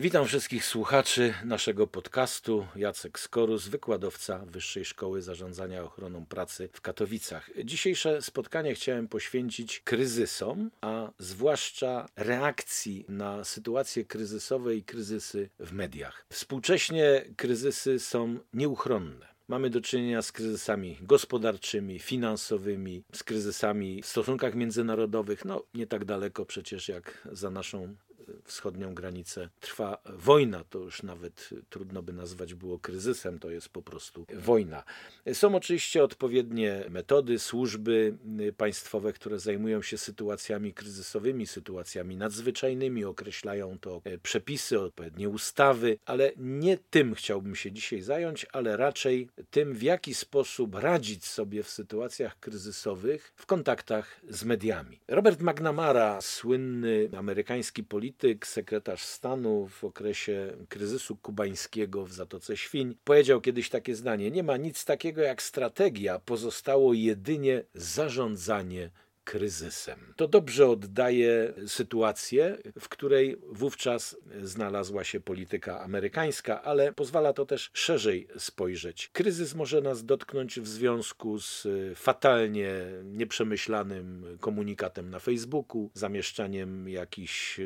Witam wszystkich słuchaczy naszego podcastu. Jacek Skorus, wykładowca Wyższej Szkoły Zarządzania Ochroną Pracy w Katowicach. Dzisiejsze spotkanie chciałem poświęcić kryzysom, a zwłaszcza reakcji na sytuacje kryzysowe i kryzysy w mediach. Współcześnie kryzysy są nieuchronne. Mamy do czynienia z kryzysami gospodarczymi, finansowymi, z kryzysami w stosunkach międzynarodowych. No, nie tak daleko przecież jak za naszą wschodnią granicę trwa wojna. To już nawet trudno by nazwać było kryzysem, to jest po prostu wojna. Są oczywiście odpowiednie metody, służby państwowe, które zajmują się sytuacjami kryzysowymi, sytuacjami nadzwyczajnymi, określają to przepisy, odpowiednie ustawy, ale nie tym chciałbym się dzisiaj zająć, ale raczej tym, w jaki sposób radzić sobie w sytuacjach kryzysowych w kontaktach z mediami. Robert McNamara, słynny amerykański polityk, polityk, sekretarz stanu w okresie kryzysu kubańskiego w Zatoce Świń, powiedział kiedyś takie zdanie: Nie ma nic takiego jak strategia, pozostało jedynie zarządzanie kryzysem. To dobrze oddaje sytuację, w której wówczas znalazła się polityka amerykańska, ale pozwala to też szerzej spojrzeć. Kryzys może nas dotknąć w związku z fatalnie nieprzemyślanym komunikatem na Facebooku, zamieszczaniem jakichś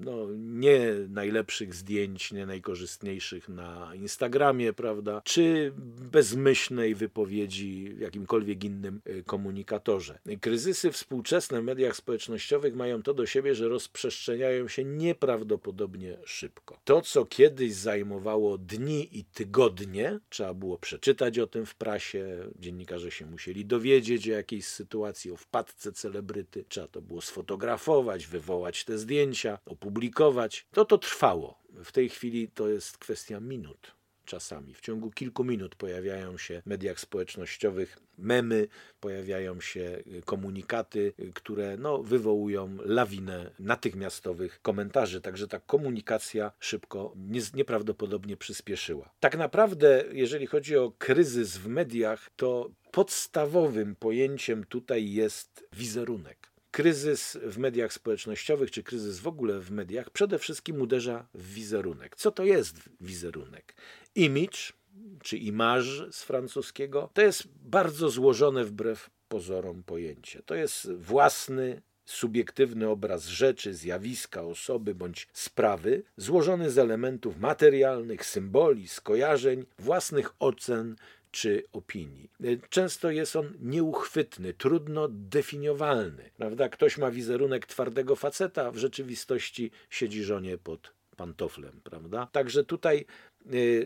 no, nie najlepszych zdjęć, nie najkorzystniejszych na Instagramie, prawda, czy bezmyślnej wypowiedzi w jakimkolwiek innym komunikatorze. Kryzysy Współczesne w mediach społecznościowych mają to do siebie, że rozprzestrzeniają się nieprawdopodobnie szybko. To, co kiedyś zajmowało dni i tygodnie, trzeba było przeczytać o tym w prasie, dziennikarze się musieli dowiedzieć o jakiejś sytuacji, o wpadce celebryty, trzeba to było sfotografować, wywołać te zdjęcia, opublikować. To to trwało. W tej chwili to jest kwestia minut czasami. W ciągu kilku minut pojawiają się w mediach społecznościowych memy, pojawiają się komunikaty, które no, wywołują lawinę natychmiastowych komentarzy. Także ta komunikacja szybko, nie, nieprawdopodobnie przyspieszyła. Tak naprawdę, jeżeli chodzi o kryzys w mediach, to podstawowym pojęciem tutaj jest wizerunek kryzys w mediach społecznościowych, czy kryzys w ogóle w mediach, przede wszystkim uderza w wizerunek. Co to jest wizerunek? Image, czy image z francuskiego, to jest bardzo złożone wbrew pozorom pojęcie. To jest własny, subiektywny obraz rzeczy, zjawiska, osoby bądź sprawy, złożony z elementów materialnych, symboli, skojarzeń, własnych ocen czy opinii. Często jest on nieuchwytny, trudno definiowalny. Prawda? Ktoś ma wizerunek twardego faceta, w rzeczywistości siedzi żonie pod pantoflem. Prawda? Także tutaj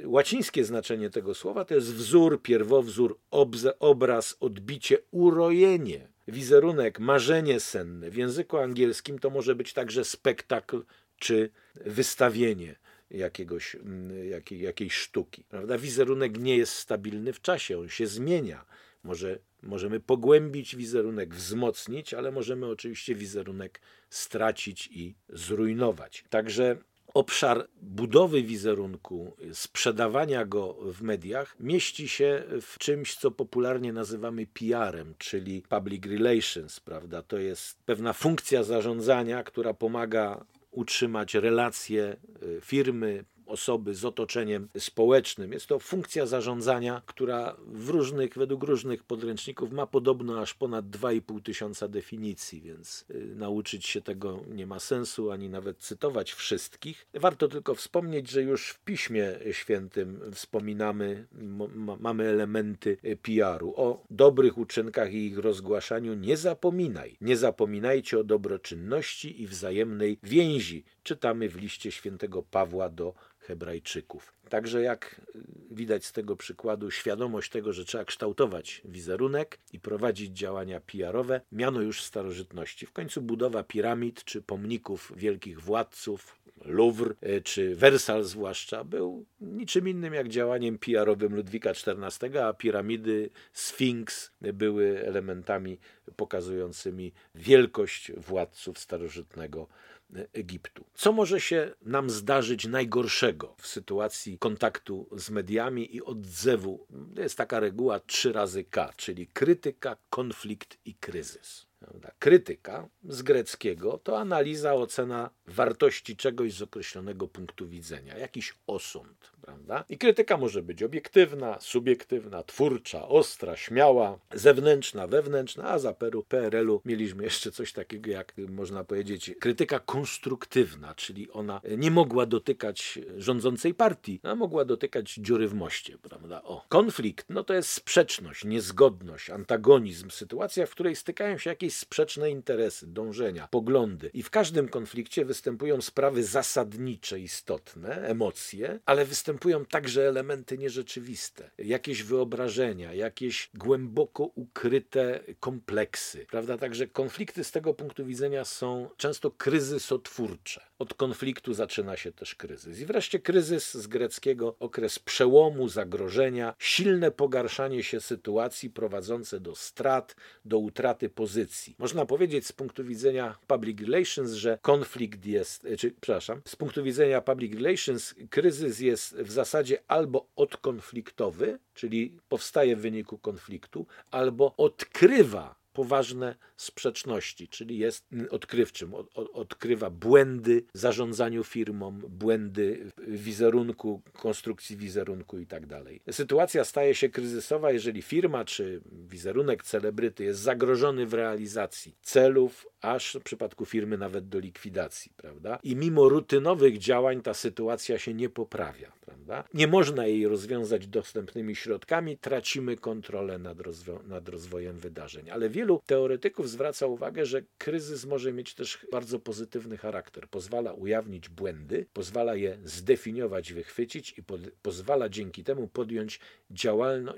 łacińskie znaczenie tego słowa to jest wzór, pierwowzór, obraz, odbicie, urojenie. Wizerunek, marzenie senne. W języku angielskim to może być także spektakl czy wystawienie jakiegoś, mm, jakiej, jakiejś sztuki. Prawda? Wizerunek nie jest stabilny w czasie, on się zmienia. Może, możemy pogłębić wizerunek, wzmocnić, ale możemy oczywiście wizerunek stracić i zrujnować. Także obszar budowy wizerunku, sprzedawania go w mediach mieści się w czymś, co popularnie nazywamy PR-em, czyli public relations, prawda? To jest pewna funkcja zarządzania, która pomaga utrzymać relacje y, firmy, osoby z otoczeniem społecznym. Jest to funkcja zarządzania, która w różnych, według różnych podręczników ma podobno aż ponad 2,5 tysiąca definicji, więc y, nauczyć się tego nie ma sensu, ani nawet cytować wszystkich. Warto tylko wspomnieć, że już w Piśmie Świętym wspominamy, mamy elementy y, PR-u. O dobrych uczynkach i ich rozgłaszaniu nie zapominaj. Nie zapominajcie o dobroczynności i wzajemnej więzi. Czytamy w liście świętego Pawła do Hebrajczyków. Także jak widać z tego przykładu, świadomość tego, że trzeba kształtować wizerunek i prowadzić działania PR-owe, miano już w starożytności. W końcu budowa piramid czy pomników wielkich władców, Louvre e, czy Wersal zwłaszcza, był niczym innym jak działaniem PR-owym Ludwika XIV, a piramidy, Sfinks były elementami pokazującymi wielkość władców starożytnego Egiptu. Co może się nam zdarzyć najgorszego w sytuacji kontaktu z mediami i odzewu? To jest taka reguła 3 razy K, czyli krytyka, konflikt i kryzys. Krytyka z greckiego to analiza, ocena wartości czegoś z określonego punktu widzenia, jakiś osąd. Prawda? I krytyka może być obiektywna, subiektywna, twórcza, ostra, śmiała, zewnętrzna, wewnętrzna, a za PRL-u mieliśmy jeszcze coś takiego jak, można powiedzieć, krytyka konstruktywna, czyli ona nie mogła dotykać rządzącej partii, a mogła dotykać dziury w moście. Prawda? O. Konflikt no to jest sprzeczność, niezgodność, antagonizm, sytuacja, w której stykają się jakieś sprzeczne interesy, dążenia, poglądy. I w każdym konflikcie występują sprawy zasadnicze, istotne, emocje, ale występują także elementy nierzeczywiste, jakieś wyobrażenia, jakieś głęboko ukryte kompleksy. Prawda? Także konflikty z tego punktu widzenia są często kryzysotwórcze. Od konfliktu zaczyna się też kryzys. I wreszcie kryzys z greckiego okres przełomu, zagrożenia, silne pogarszanie się sytuacji prowadzące do strat, do utraty pozycji. Można powiedzieć z punktu widzenia public relations, że konflikt jest, e, czy przepraszam, z punktu widzenia public relations kryzys jest w zasadzie albo odkonfliktowy, czyli powstaje w wyniku konfliktu, albo odkrywa poważne sprzeczności, czyli jest odkrywczym, od, odkrywa błędy w zarządzaniu firmą, błędy wizerunku, konstrukcji wizerunku itd. Tak Sytuacja staje się kryzysowa, jeżeli firma czy wizerunek celebryty jest zagrożony w realizacji celów, aż w przypadku firmy nawet do likwidacji, prawda? I mimo rutynowych działań ta sytuacja się nie poprawia, prawda? Nie można jej rozwiązać dostępnymi środkami, tracimy kontrolę nad, rozwo nad rozwojem wydarzeń. Ale wielu teoretyków zwraca uwagę, że kryzys może mieć też bardzo pozytywny charakter. Pozwala ujawnić błędy, pozwala je zdefiniować, wychwycić i pozwala dzięki temu podjąć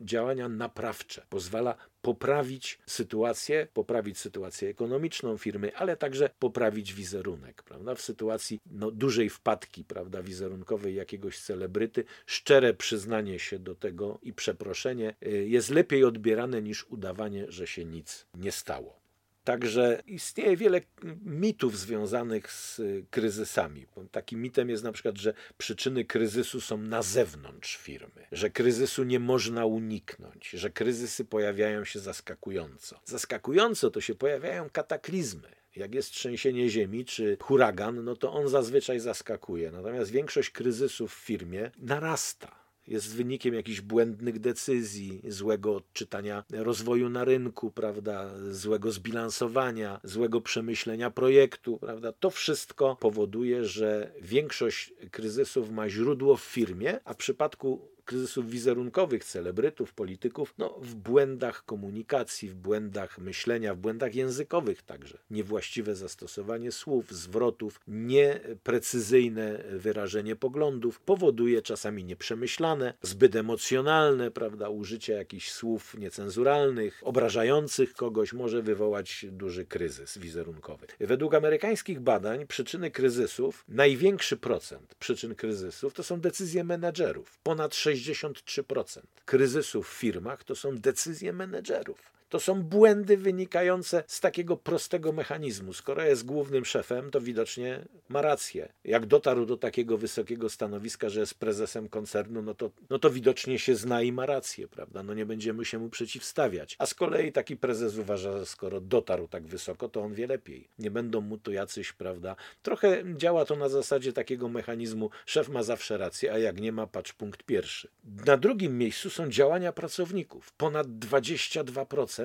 działania naprawcze. Pozwala poprawić sytuację, poprawić sytuację ekonomiczną firmy, ale także poprawić wizerunek, prawda? W sytuacji no, dużej wpadki, prawda, wizerunkowej jakiegoś celebryty, szczere przyznanie się do tego i przeproszenie y, jest lepiej odbierane niż udawanie, że się nic nie stało. Także istnieje wiele mitów związanych z kryzysami. Takim mitem jest na przykład, że przyczyny kryzysu są na zewnątrz firmy, że kryzysu nie można uniknąć, że kryzysy pojawiają się zaskakująco. Zaskakująco to się pojawiają kataklizmy. Jak jest trzęsienie ziemi czy huragan, no to on zazwyczaj zaskakuje. Natomiast większość kryzysów w firmie narasta jest wynikiem jakichś błędnych decyzji, złego odczytania rozwoju na rynku, prawda, złego zbilansowania, złego przemyślenia projektu, prawda. To wszystko powoduje, że większość kryzysów ma źródło w firmie, a w przypadku kryzysów wizerunkowych celebrytów, polityków, no, w błędach komunikacji, w błędach myślenia, w błędach językowych także. Niewłaściwe zastosowanie słów, zwrotów, nieprecyzyjne wyrażenie poglądów powoduje czasami nieprzemyślane, zbyt emocjonalne, prawda, użycie jakichś słów niecenzuralnych, obrażających kogoś może wywołać duży kryzys wizerunkowy. Według amerykańskich badań przyczyny kryzysów, największy procent przyczyn kryzysów to są decyzje menedżerów. Ponad 60 63% kryzysów w firmach to są decyzje menedżerów. To są błędy wynikające z takiego prostego mechanizmu. Skoro jest głównym szefem, to widocznie ma rację. Jak dotarł do takiego wysokiego stanowiska, że jest prezesem koncernu, no to, no to widocznie się zna i ma rację, prawda? No nie będziemy się mu przeciwstawiać. A z kolei taki prezes uważa, że skoro dotarł tak wysoko, to on wie lepiej. Nie będą mu tu jacyś, prawda? Trochę działa to na zasadzie takiego mechanizmu, szef ma zawsze rację, a jak nie ma, patrz punkt pierwszy. Na drugim miejscu są działania pracowników. Ponad 22%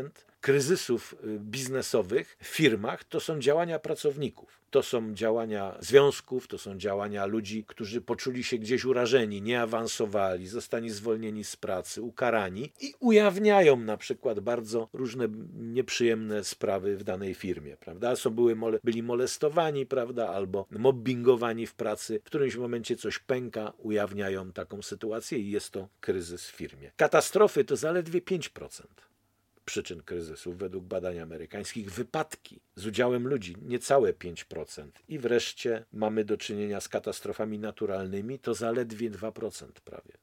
kryzysów y, biznesowych w firmach to są działania pracowników. To są działania związków, to są działania ludzi, którzy poczuli się gdzieś urażeni, nie awansowali, zostali zwolnieni z pracy, ukarani i ujawniają na przykład bardzo różne nieprzyjemne sprawy w danej firmie, prawda? Są były, byli molestowani, prawda, albo mobbingowani w pracy. W którymś momencie coś pęka, ujawniają taką sytuację i jest to kryzys w firmie. Katastrofy to zaledwie 5% przyczyn kryzysów według badań amerykańskich wypadki z udziałem ludzi niecałe 5%. I wreszcie mamy do czynienia z katastrofami naturalnymi, to zaledwie 2% prawie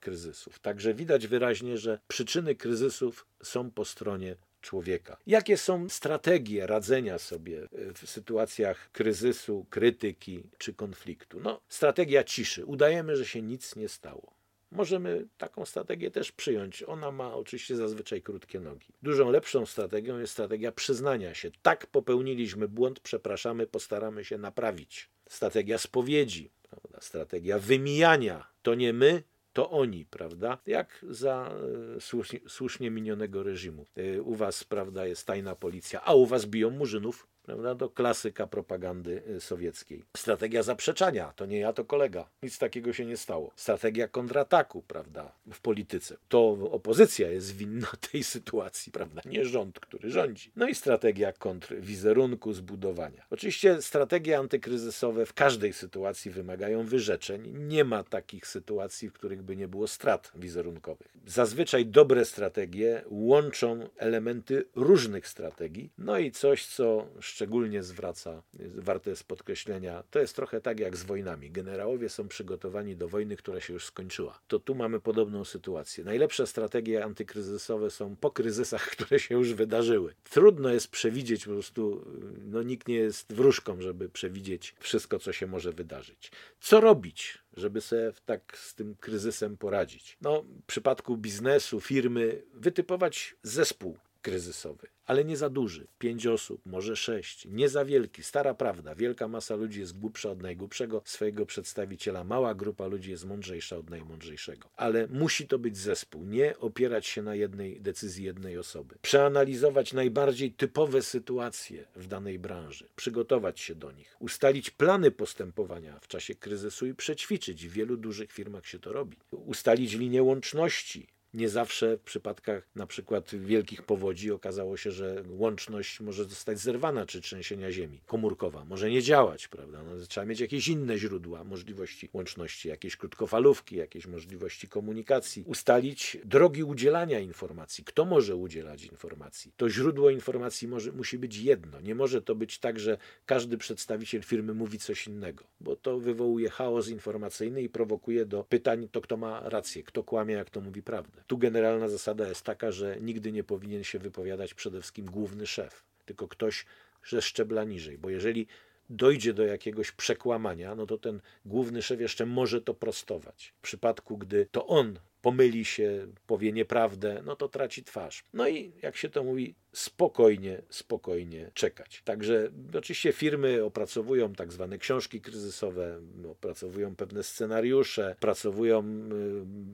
kryzysów. Także widać wyraźnie, że przyczyny kryzysów są po stronie człowieka. Jakie są strategie radzenia sobie w sytuacjach kryzysu, krytyki czy konfliktu? No, strategia ciszy. Udajemy, że się nic nie stało Możemy taką strategię też przyjąć. Ona ma oczywiście zazwyczaj krótkie nogi. Dużą lepszą strategią jest strategia przyznania się. Tak, popełniliśmy błąd, przepraszamy, postaramy się naprawić. Strategia spowiedzi, prawda? strategia wymijania. To nie my, to oni, prawda? Jak za e, słusznie, słusznie minionego reżimu. E, u was, prawda, jest tajna policja, a u was biją murzynów prawda? To klasyka propagandy y, sowieckiej. Strategia zaprzeczania, to nie ja, to kolega. Nic takiego się nie stało. Strategia kontrataku, prawda, w polityce. To opozycja jest winna tej sytuacji, prawda, nie rząd, który rządzi. No i strategia kontrwizerunku, zbudowania. Oczywiście strategie antykryzysowe w każdej sytuacji wymagają wyrzeczeń. Nie ma takich sytuacji, w których by nie było strat wizerunkowych. Zazwyczaj dobre strategie łączą elementy różnych strategii. No i coś, co szczególnie zwraca, warte jest podkreślenia, to jest trochę tak jak z wojnami. Generałowie są przygotowani do wojny, która się już skończyła. To tu mamy podobną sytuację. Najlepsze strategie antykryzysowe są po kryzysach, które się już wydarzyły. Trudno jest przewidzieć, po prostu no, nikt nie jest wróżką, żeby przewidzieć wszystko, co się może wydarzyć. Co robić? żeby sobie tak z tym kryzysem poradzić. No, w przypadku biznesu, firmy, wytypować zespół kryzysowy ale nie za duży. Pięć osób, może sześć. Nie za wielki. Stara prawda. Wielka masa ludzi jest głupsza od najgłupszego swojego przedstawiciela. Mała grupa ludzi jest mądrzejsza od najmądrzejszego. Ale musi to być zespół. Nie opierać się na jednej decyzji jednej osoby. Przeanalizować najbardziej typowe sytuacje w danej branży. Przygotować się do nich. Ustalić plany postępowania w czasie kryzysu i przećwiczyć. W wielu dużych firmach się to robi. Ustalić linię łączności nie zawsze w przypadkach na przykład wielkich powodzi okazało się, że łączność może zostać zerwana, czy trzęsienia ziemi komórkowa może nie działać, prawda? No, trzeba mieć jakieś inne źródła możliwości łączności, jakieś krótkofalówki, jakieś możliwości komunikacji, ustalić drogi udzielania informacji. Kto może udzielać informacji? To źródło informacji może, musi być jedno. Nie może to być tak, że każdy przedstawiciel firmy mówi coś innego, bo to wywołuje chaos informacyjny i prowokuje do pytań, to kto ma rację, kto kłamie, jak to mówi prawdę. Tu generalna zasada jest taka, że nigdy nie powinien się wypowiadać przede wszystkim główny szef, tylko ktoś ze szczebla niżej, bo jeżeli dojdzie do jakiegoś przekłamania, no to ten główny szef jeszcze może to prostować. W przypadku, gdy to on pomyli się, powie nieprawdę, no to traci twarz. No i jak się to mówi, spokojnie, spokojnie czekać. Także oczywiście firmy opracowują tak zwane książki kryzysowe, opracowują pewne scenariusze, opracowują y,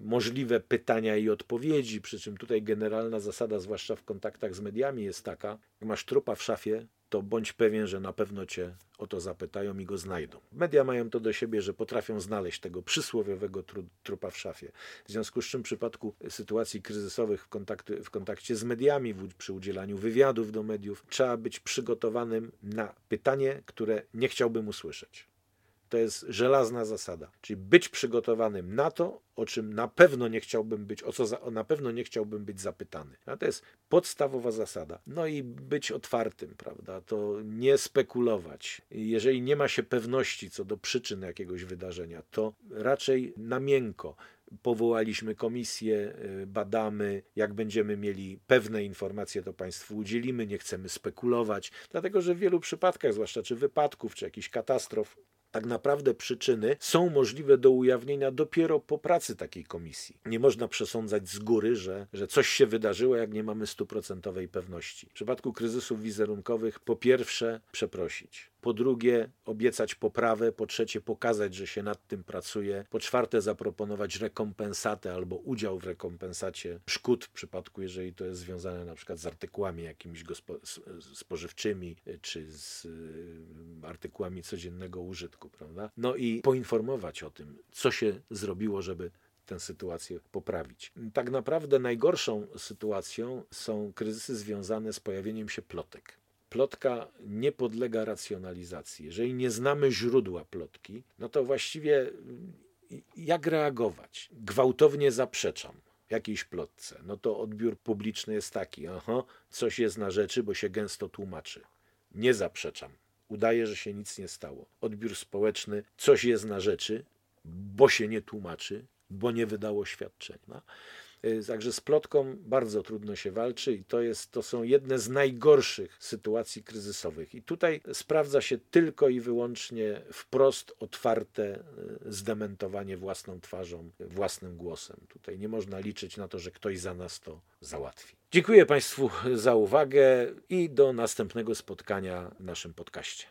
możliwe pytania i odpowiedzi, przy czym tutaj generalna zasada, zwłaszcza w kontaktach z mediami, jest taka, jak masz trupa w szafie, to bądź pewien, że na pewno cię o to zapytają i go znajdą. Media mają to do siebie, że potrafią znaleźć tego przysłowiowego trupa w szafie. W związku z czym w przypadku sytuacji kryzysowych w, kontakty, w kontakcie z mediami, w, przy udzielaniu wywiadów do mediów, trzeba być przygotowanym na pytanie, które nie chciałbym usłyszeć. To jest żelazna zasada. Czyli być przygotowanym na to, o czym na pewno nie chciałbym być, o co za, na pewno nie chciałbym być zapytany. A to jest podstawowa zasada. No i być otwartym, prawda? To nie spekulować. Jeżeli nie ma się pewności co do przyczyn jakiegoś wydarzenia, to raczej na miękko powołaliśmy komisję, y, badamy, jak będziemy mieli pewne informacje, to Państwu udzielimy, nie chcemy spekulować, dlatego że w wielu przypadkach, zwłaszcza czy wypadków, czy jakichś katastrof, tak naprawdę przyczyny są możliwe do ujawnienia dopiero po pracy takiej komisji. Nie można przesądzać z góry, że, że coś się wydarzyło, jak nie mamy stuprocentowej pewności. W przypadku kryzysów wizerunkowych, po pierwsze, przeprosić po drugie obiecać poprawę, po trzecie pokazać, że się nad tym pracuje, po czwarte zaproponować rekompensatę albo udział w rekompensacie szkód w przypadku, jeżeli to jest związane na przykład z artykułami jakimiś spożywczymi czy z y, artykułami codziennego użytku, prawda? No i poinformować o tym, co się zrobiło, żeby tę sytuację poprawić. Tak naprawdę najgorszą sytuacją są kryzysy związane z pojawieniem się plotek plotka nie podlega racjonalizacji. Jeżeli nie znamy źródła plotki, no to właściwie mm, jak reagować? Gwałtownie zaprzeczam jakiejś plotce. No to odbiór publiczny jest taki: aha, coś jest na rzeczy, bo się gęsto tłumaczy. Nie zaprzeczam. Udaje, że się nic nie stało. Odbiór społeczny, coś jest na rzeczy, bo się nie tłumaczy, bo nie wydało świadczenia. Y, Także z plotką bardzo trudno się walczy i to, jest, to są jedne z najgorszych sytuacji kryzysowych. I tutaj sprawdza się tylko i wyłącznie wprost otwarte y, zdementowanie własną twarzą, własnym głosem. Tutaj nie można liczyć na to, że ktoś za nas to załatwi. Dziękuję Państwu za uwagę i do następnego spotkania w naszym podcaście.